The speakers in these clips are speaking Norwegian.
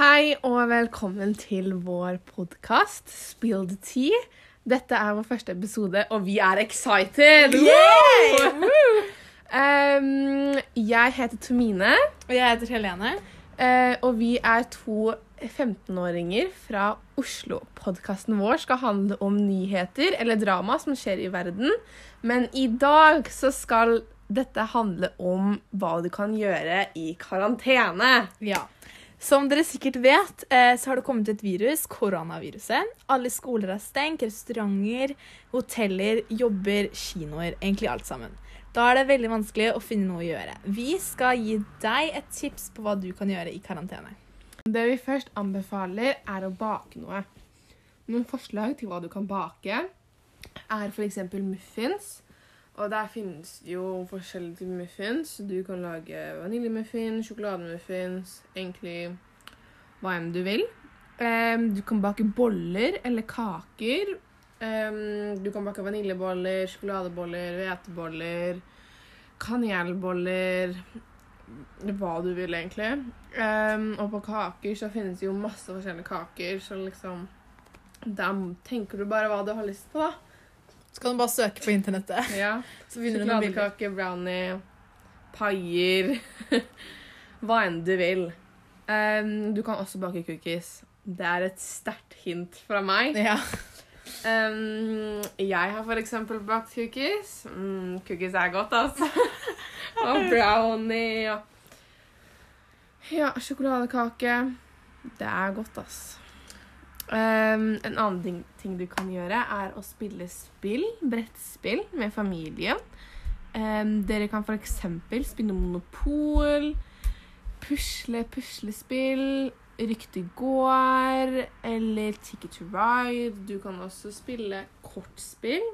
Hei og velkommen til vår podkast the tea. Dette er vår første episode, og vi er excited! Woo! Um, jeg heter Tomine, Og jeg heter Helene. Uh, og vi er to 15-åringer fra Oslo. Podkasten vår skal handle om nyheter eller drama som skjer i verden. Men i dag så skal dette handle om hva du kan gjøre i karantene. Ja. Som dere sikkert vet, eh, så har det kommet et virus, koronaviruset. Alle skoler er stengt, restauranter, hoteller, jobber, kinoer. Egentlig alt sammen. Da er det veldig vanskelig å finne noe å gjøre. Vi skal gi deg et tips på hva du kan gjøre i karantene. Det vi først anbefaler, er å bake noe. Noen forslag til hva du kan bake, er f.eks. muffins. Og der finnes jo forskjellige typer muffins. Du kan lage vaniljemuffins, sjokolademuffins, egentlig hva enn du vil. Um, du kan bake boller eller kaker. Um, du kan bake vaniljeboller, sjokoladeboller, hveteboller, kanelboller Hva du vil, egentlig. Um, og på kaker så finnes det jo masse forskjellige kaker, så liksom Da tenker du bare hva du har lyst på, da. Så kan du bare søke på internettet. Ja. Sjokoladekake, brownie, paier Hva enn du vil. Um, du kan også bake cookies. Det er et sterkt hint fra meg. Ja. Um, jeg har for eksempel bakt cookies. Mm, cookies er godt, altså. og brownie og Ja, sjokoladekake. Det er godt, altså. Em, en annen ting, ting du kan gjøre, er å spille spill, brettspill, med familien. Um, dere kan f.eks. spille monopol, pusle puslespill, rykte gård eller Ticket to Ride. Du kan også spille kortspill.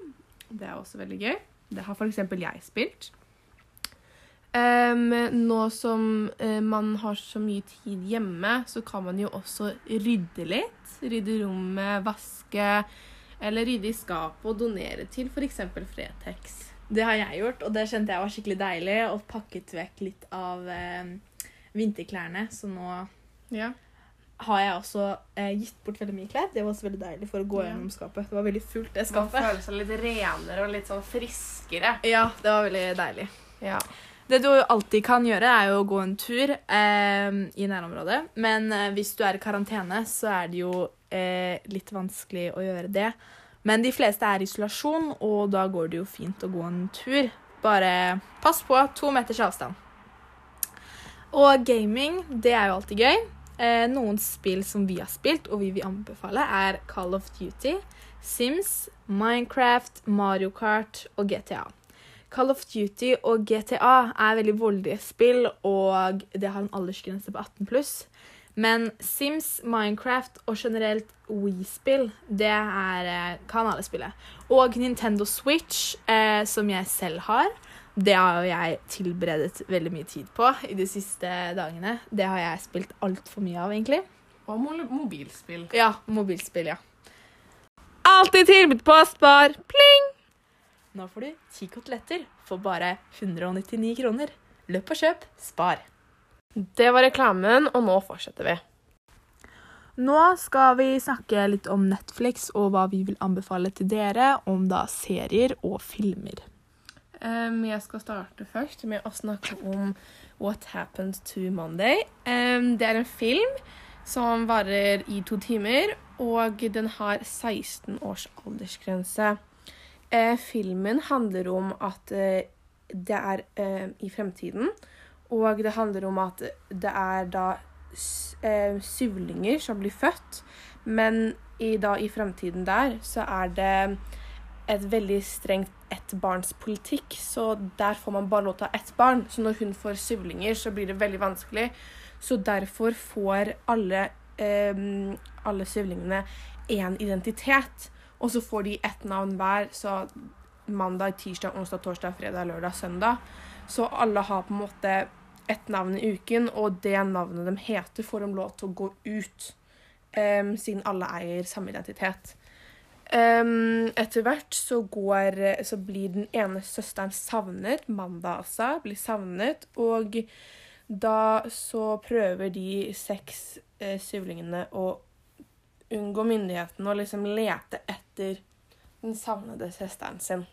Det er også veldig gøy. Det har f.eks. jeg spilt. Em, nå som uh, man har så mye tid hjemme, så kan man jo også rydde litt. Rydde rommet, vaske, eller rydde i skapet og donere til f.eks. Fretex. Det har jeg gjort, og det kjente jeg var skikkelig deilig. Og pakket vekk litt av eh, vinterklærne. Så nå Ja. har jeg også eh, gitt bort veldig mye klær. Det var også veldig deilig for å gå Ja. gjennom skapet. Det var veldig fullt, det skapet. Man føler seg litt renere og litt sånn friskere. Ja, det var veldig deilig. Ja. Det du alltid kan gjøre, er jo å gå en tur eh, i nærområdet. Men eh, hvis du er i karantene, så er det jo eh, litt vanskelig å gjøre det. Men de fleste er i isolasjon, og da går det jo fint å gå en tur. Bare pass på to meters avstand. Og gaming, det er jo alltid gøy. Eh, noen spill som vi har spilt, og vi vil anbefale, er Call of Duty, Sims, Minecraft, Mario Kart og GTA. Call of Duty og GTA er veldig voldelige spill, og det har en aldersgrense på 18 pluss. Men Sims, Minecraft og generelt Wii-spill, det er, eh, kan alle spille. Og Nintendo Switch, eh, som jeg selv har, det har jo jeg tilberedet veldig mye tid på i de siste dagene. Det har jeg spilt altfor mye av, egentlig. Og mobilspill. Ja, mobilspill, ja. Alltid tilbud på Spar. Pling! Nå får du ti koteletter for bare 199 kroner. Løp og kjøp. Spar. Det var reklamen, og nå fortsetter vi. Nå skal vi snakke litt om Netflix og hva vi vil anbefale til dere om da serier og filmer. Um, jeg skal starte først med å snakke om What Happened to Monday. Um, det er en film som varer i to timer, og den har 16 års aldersgrense. Eh, filmen handler om at eh, det er eh, i fremtiden, og det handler om at det er da eh, syvlinger som blir født, men i, da, i fremtiden der så er det et veldig strengt ettbarnspolitikk, så der får man bare lov til å ha ett barn. Så når hun får syvlinger, så blir det veldig vanskelig. Så derfor får alle, eh, alle syvlingene én identitet, og så får de ett navn hver. Så mandag, tirsdag, onsdag, torsdag, fredag, lørdag, søndag. Så alle har på en måte ett navn i uken, og det navnet de heter, får de lov til å gå ut. Um, siden alle eier samme identitet. Um, etter hvert så, går, så blir den ene søsteren savnet, mandag altså, blir savnet, og Da så prøver de seks eh, syvlingene å unngå myndighetene og liksom lete etter den savnede søsteren sin.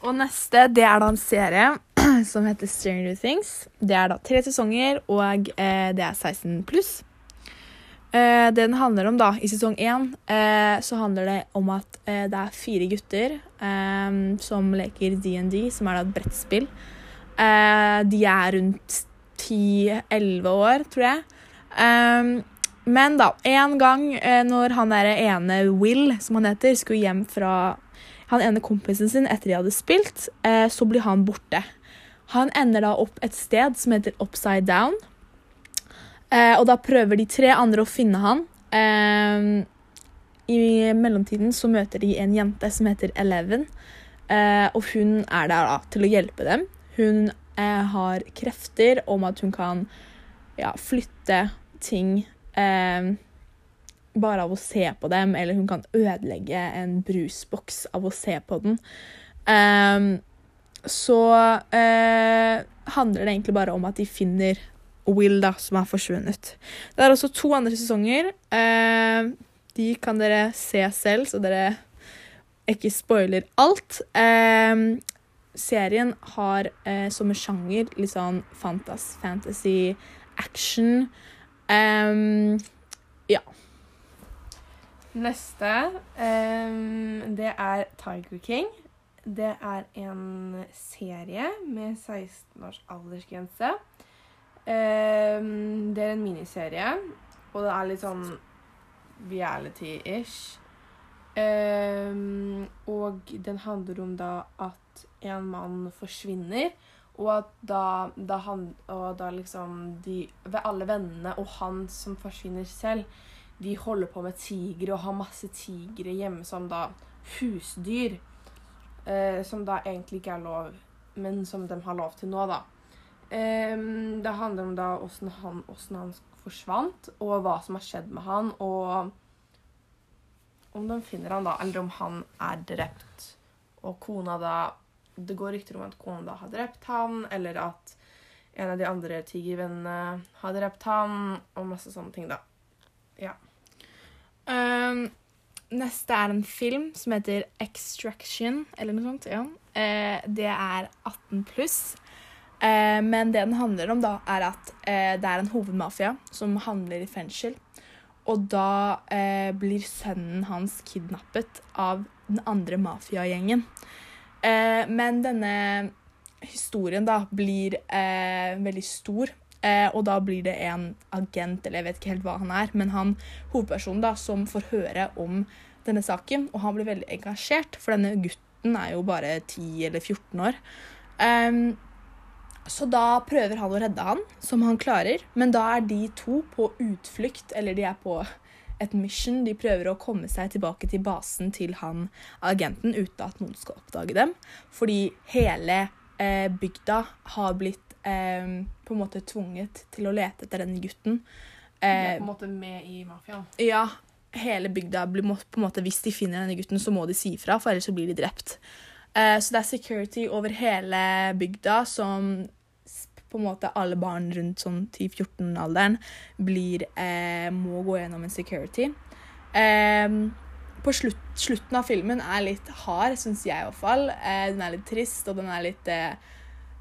Og neste, det er da en serie som heter Stranger Things. Det er da tre sesonger, og eh, det er 16 pluss. Eh, det den handler om da, i sesong én, eh, så handler det om at eh, det er fire gutter eh, som leker DND, som er da et brettspill. Eh, de er rundt 10-11 år, tror jeg. Men da, en gang eh, når han der ene Will, som han heter, skulle hjem fra han ene kompisen sin etter de hadde spilt, eh, så blir han borte. Han ender da opp et sted som heter Upside Down. Eh, og da prøver de tre andre å finne han. I mellomtiden så møter de en jente som heter Eleven. Og hun er der da til å hjelpe dem. Hun har krefter om at hun kan ja, flytte ting eh, bare av å se på dem, eller hun kan ødelegge en brusboks av å se på den. Eh, så eh, handler det egentlig bare om at de finner Will, da, som er forsvunnet. Det er også to andre sesonger. Eh, de kan dere se selv, så dere ikke spoiler alt. Eh, serien har eh, som sjanger litt sånn fantas, fantasy, action. Ehm, ja. Neste um, det er Tiger King. Det er en serie med 16 års aldersgrense. Um, det er en miniserie, og det er litt sånn reality-ish. Um, og den handler om da at en mann forsvinner, og at da, da han Og da liksom de alle vennene og han som forsvinner selv, de holder på med tigre og har masse tigre hjemme som da husdyr. Eh, som da egentlig ikke er lov, men som de har lov til nå, da. Eh, det handler om da åssen han, han forsvant, og hva som har skjedd med han, og om de finner han da, eller om han er drept. Og kona da Det går rykter om at kona da har drept han, eller at en av de andre tigervennene har drept han, og masse sånne ting, da. Ja. Um, neste er en film som heter Extraction, eller noe sånt. Ja. Uh, det er 18 pluss. Uh, men det den handler om, da, er at uh, det er en hovedmafia som handler i fengsel. Og da blir sønnen hans kidnappet av den andre mafiagjengen. Eh, men denne historien da blir eh, veldig stor. Eh, og da blir det en agent, eller jeg vet ikke helt hva han er, men han hovedpersonen da, som får høre om denne saken, og han blir veldig engasjert, for denne gutten er jo bare 10 eller 14 år. Um, så da prøver han å redde han, som han klarer, men da er de to på utflukt, eller de er på et mission. De prøver å komme seg tilbake til basen til han agenten uten at noen skal oppdage dem, fordi hele eh, bygda har blitt eh, på en måte tvunget til å lete etter denne gutten. De er Eh, på en måte med i mafiaen. ja, hele bygda blir på en måte, Hvis de finner denne gutten, så må de si ifra, for ellers så blir de drept. Eh, så det er security over hele bygda som på en måte alle barn rundt sånn 10-14-alderen blir eh, må gå gjennom en security. Eh, på slutt, slutten av filmen er litt hard, syns jeg i hvert fall. Eh, den er litt trist, og den er litt eh,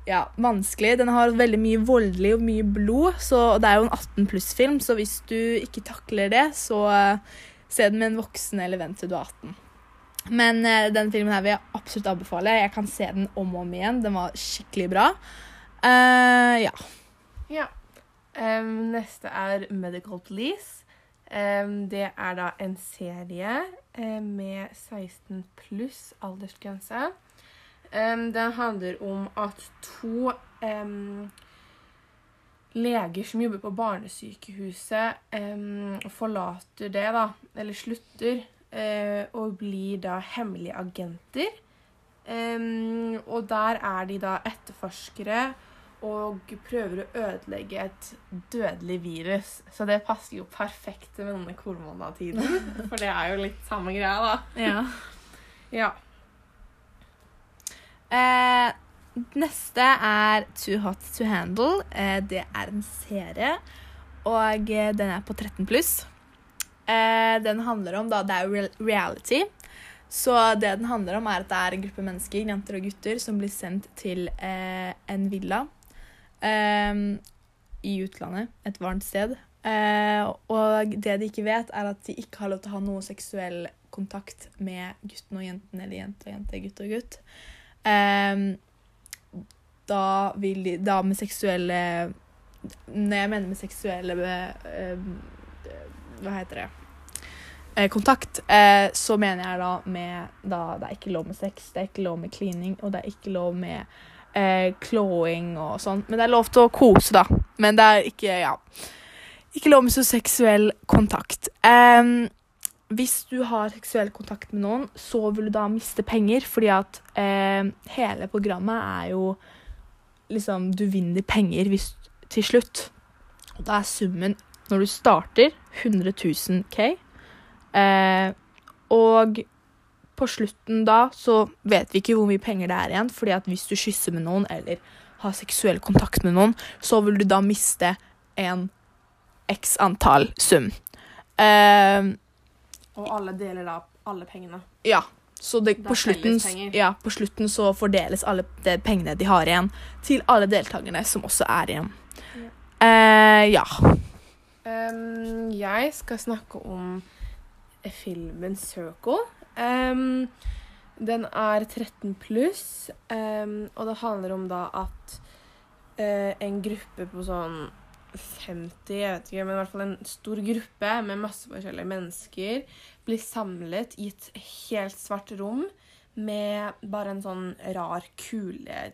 ja, vanskelig. Den har veldig mye voldelig og mye blod, så det er jo en 18 pluss-film, så hvis du ikke takler det, så eh, se den med en voksen eller vent til du er 18. Men eh, den filmen her vil jeg absolutt anbefale. Jeg kan se den om og om igjen. Den var skikkelig bra. Eh, ja. Ja. Um, neste er Medical Police. Um, det er da en serie um, med 16 pluss aldersgrense. Den handler om at to leger som jobber på barnesykehuset, forlater det, da, eller slutter, uh, og blir da hemmelige agenter. Og der er de da etterforskere og prøver å ødelegge et dødelig virus. Så det passer jo perfekt med denne koronatiden. For det er jo litt samme greia, da. ja. Ja. Eh, neste er Too Hot To Handle. Eh, det er en serie, og eh, den er på 13 pluss. Eh, den handler om da, Det er jo reality. Så det den handler om, er at det er en gruppe mennesker, jenter og gutter, som blir sendt til eh, en villa i utlandet. Et varmt sted. Eh, og det de ikke vet, er at de ikke har lov til å ha noe seksuell kontakt med gutten og jenten, eller jente og jente, gutt og gutt. Eh, da vil de Da med seksuelle Når jeg mener med seksuelle eh, Hva heter det? Eh, kontakt, eh, så mener jeg da med da Det er ikke lov med sex, det er ikke lov med klining, og det er ikke lov med eh, clawing og sånn. Men det er lov til å kose, da. Men det er ikke Ja. Ikke lov med så seksuell kontakt. Um, hvis du har seksuell kontakt med noen, så vil du da miste penger, fordi at eh, hele programmet er jo liksom Du vinner penger hvis, til slutt. Og da er summen når du starter, 100 000 K. Eh, og på slutten da så vet vi ikke hvor mye penger det er igjen, fordi at hvis du kysser med noen eller har seksuell kontakt med noen, så vil du da miste en x antall sum. Uh, Og alle deler da alle pengene. ja, så det, Det på, slutten, ja, på slutten så fordeles alle de pengene de har igjen, til alle deltakerne som også er igjen. Eh, ja. Um, jeg skal snakke om filmen Circle. Ehm, den er 13 pluss, um, og det handler om da at uh, en gruppe på sånn 50, jeg vet ikke, men i hvert fall en stor gruppe med masse forskjellige mennesker blir samlet i et helt svart rom med bare en sånn rar kule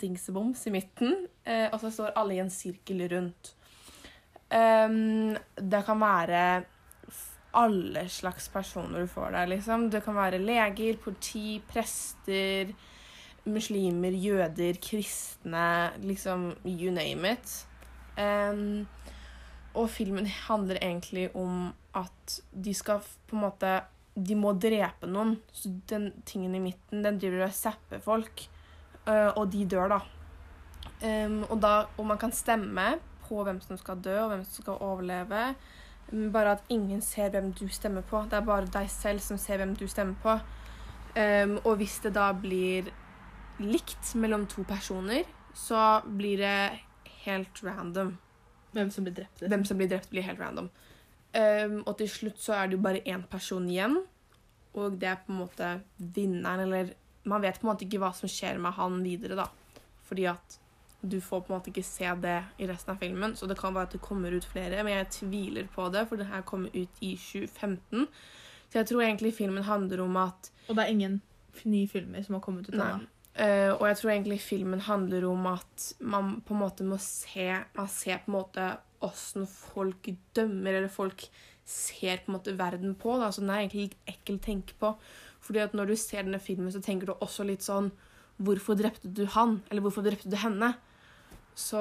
dingseboms i midten, eh, og så står alle i en sirkel rundt. Um, det kan være alle slags personer du får der, liksom. Det kan være leger, politi, prester, muslimer, jøder, kristne, liksom you name it. Um, og filmen handler egentlig om at de skal på en måte De må drepe noen. Så den tingen i midten, den driver og zapper folk. Uh, og de dør, da. Um, og da. Og man kan stemme på hvem som skal dø, og hvem som skal overleve. Bare at ingen ser hvem du stemmer på. Det er bare deg selv som ser hvem du stemmer på. Um, og hvis det da blir likt mellom to personer, så blir det helt random. Hvem som blir drept. Hvem som blir drept, blir helt random. Um, og til slutt så er det jo bare én person igjen, og det er på en måte vinneren, eller Man vet på en måte ikke hva som skjer med han videre, da. Fordi at du får på en måte ikke se det i resten av filmen, så det kan være at det kommer ut flere, men jeg tviler på det, for den her kommer ut i 2015. Så jeg tror egentlig filmen handler om at Og det er ingen nye filmer som har kommet ut av ennå. Uh, og jeg tror egentlig filmen handler om at man på en måte må se Man ser på en måte åssen folk dømmer, eller folk ser på en måte verden på. Da. Så den er egentlig litt ekkel å tenke på. Fordi at når du ser denne filmen, så tenker du også litt sånn Hvorfor drepte du han? Eller hvorfor drepte du henne? Så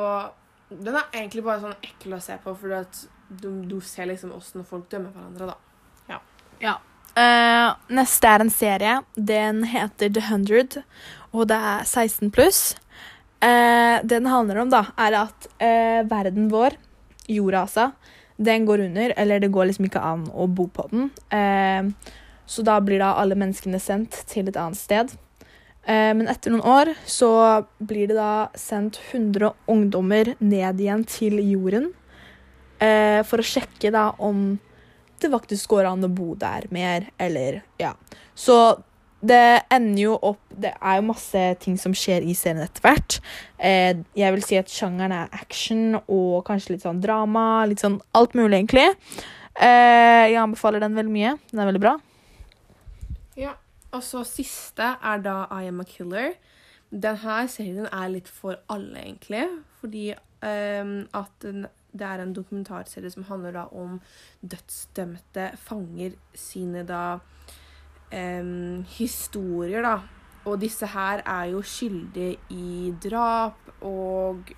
den er egentlig bare sånn ekkel å se på, fordi du, du ser liksom åssen folk dømmer hverandre, da. Ja. ja. Uh, neste er en serie. Den heter The Hundred, og det er 16 pluss. Uh, den handler om, da, er at uh, verden vår, jorda altså, den går under, eller det går liksom ikke an å bo på den. Så da blir da alle menneskene sendt til et annet sted. Eh, men etter noen år så blir det da sendt 100 ungdommer ned igjen til jorden eh, for å sjekke da om det faktisk går an å bo der mer, eller ja. Så det ender jo opp Det er jo masse ting som skjer i serien etter hvert. Eh, jeg vil si at sjangeren er action og kanskje litt sånn drama. Litt sånn alt mulig, egentlig. Jeg anbefaler den veldig mye. Den er veldig bra. Ja, og så siste er da I Am A Killer. Denne serien er litt for alle, egentlig. Fordi um, at det er en dokumentarserie som handler da om dødsdømte fanger sine da um, historier, da. Og disse her er jo skyldige i drap og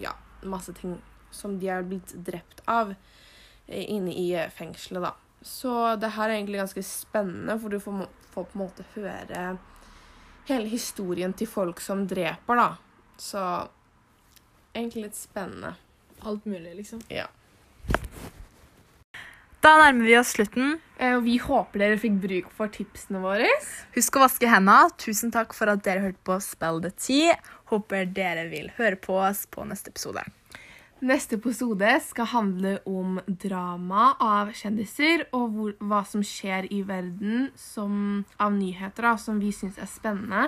ja, masse ting som de er blitt drept av eh, inne i eh, fengselet, da. Så det her er egentlig ganske spennende, for du får, får på en måte høre hele historien til folk som dreper, da. Så egentlig litt spennende. Alt mulig, liksom. Ja. Da nærmer vi oss slutten. Eh, vi håper dere fikk bruk for tipsene våre. Husk å vaske hendene. Tusen takk for at dere hørte på Spell the Tea. Håper dere vil høre på oss på neste episode. Neste episode skal handle om drama av kjendiser og hvor, hva som skjer i verden som, av nyheter da, som vi syns er spennende.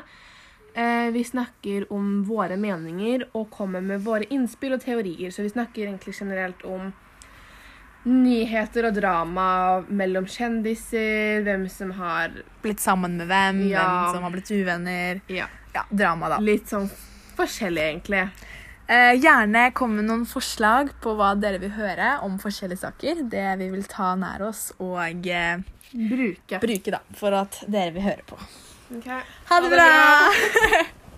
Eh, vi snakker om våre meninger og kommer med våre innspill og teorier. Så vi snakker egentlig generelt om nyheter og drama mellom kjendiser, hvem som har Blitt sammen med hvem, Ja. hvem som har blitt uvenner. Ja, Ja, drama, da. litt sånn forskjellig, egentlig. Eh, gjerne kom med noen forslag på hva dere vil høre om forskjellige saker. Det vi vil ta nær oss og eh, Bruke. bruke da, for at dere vil høre på. Ok. Ha det bra!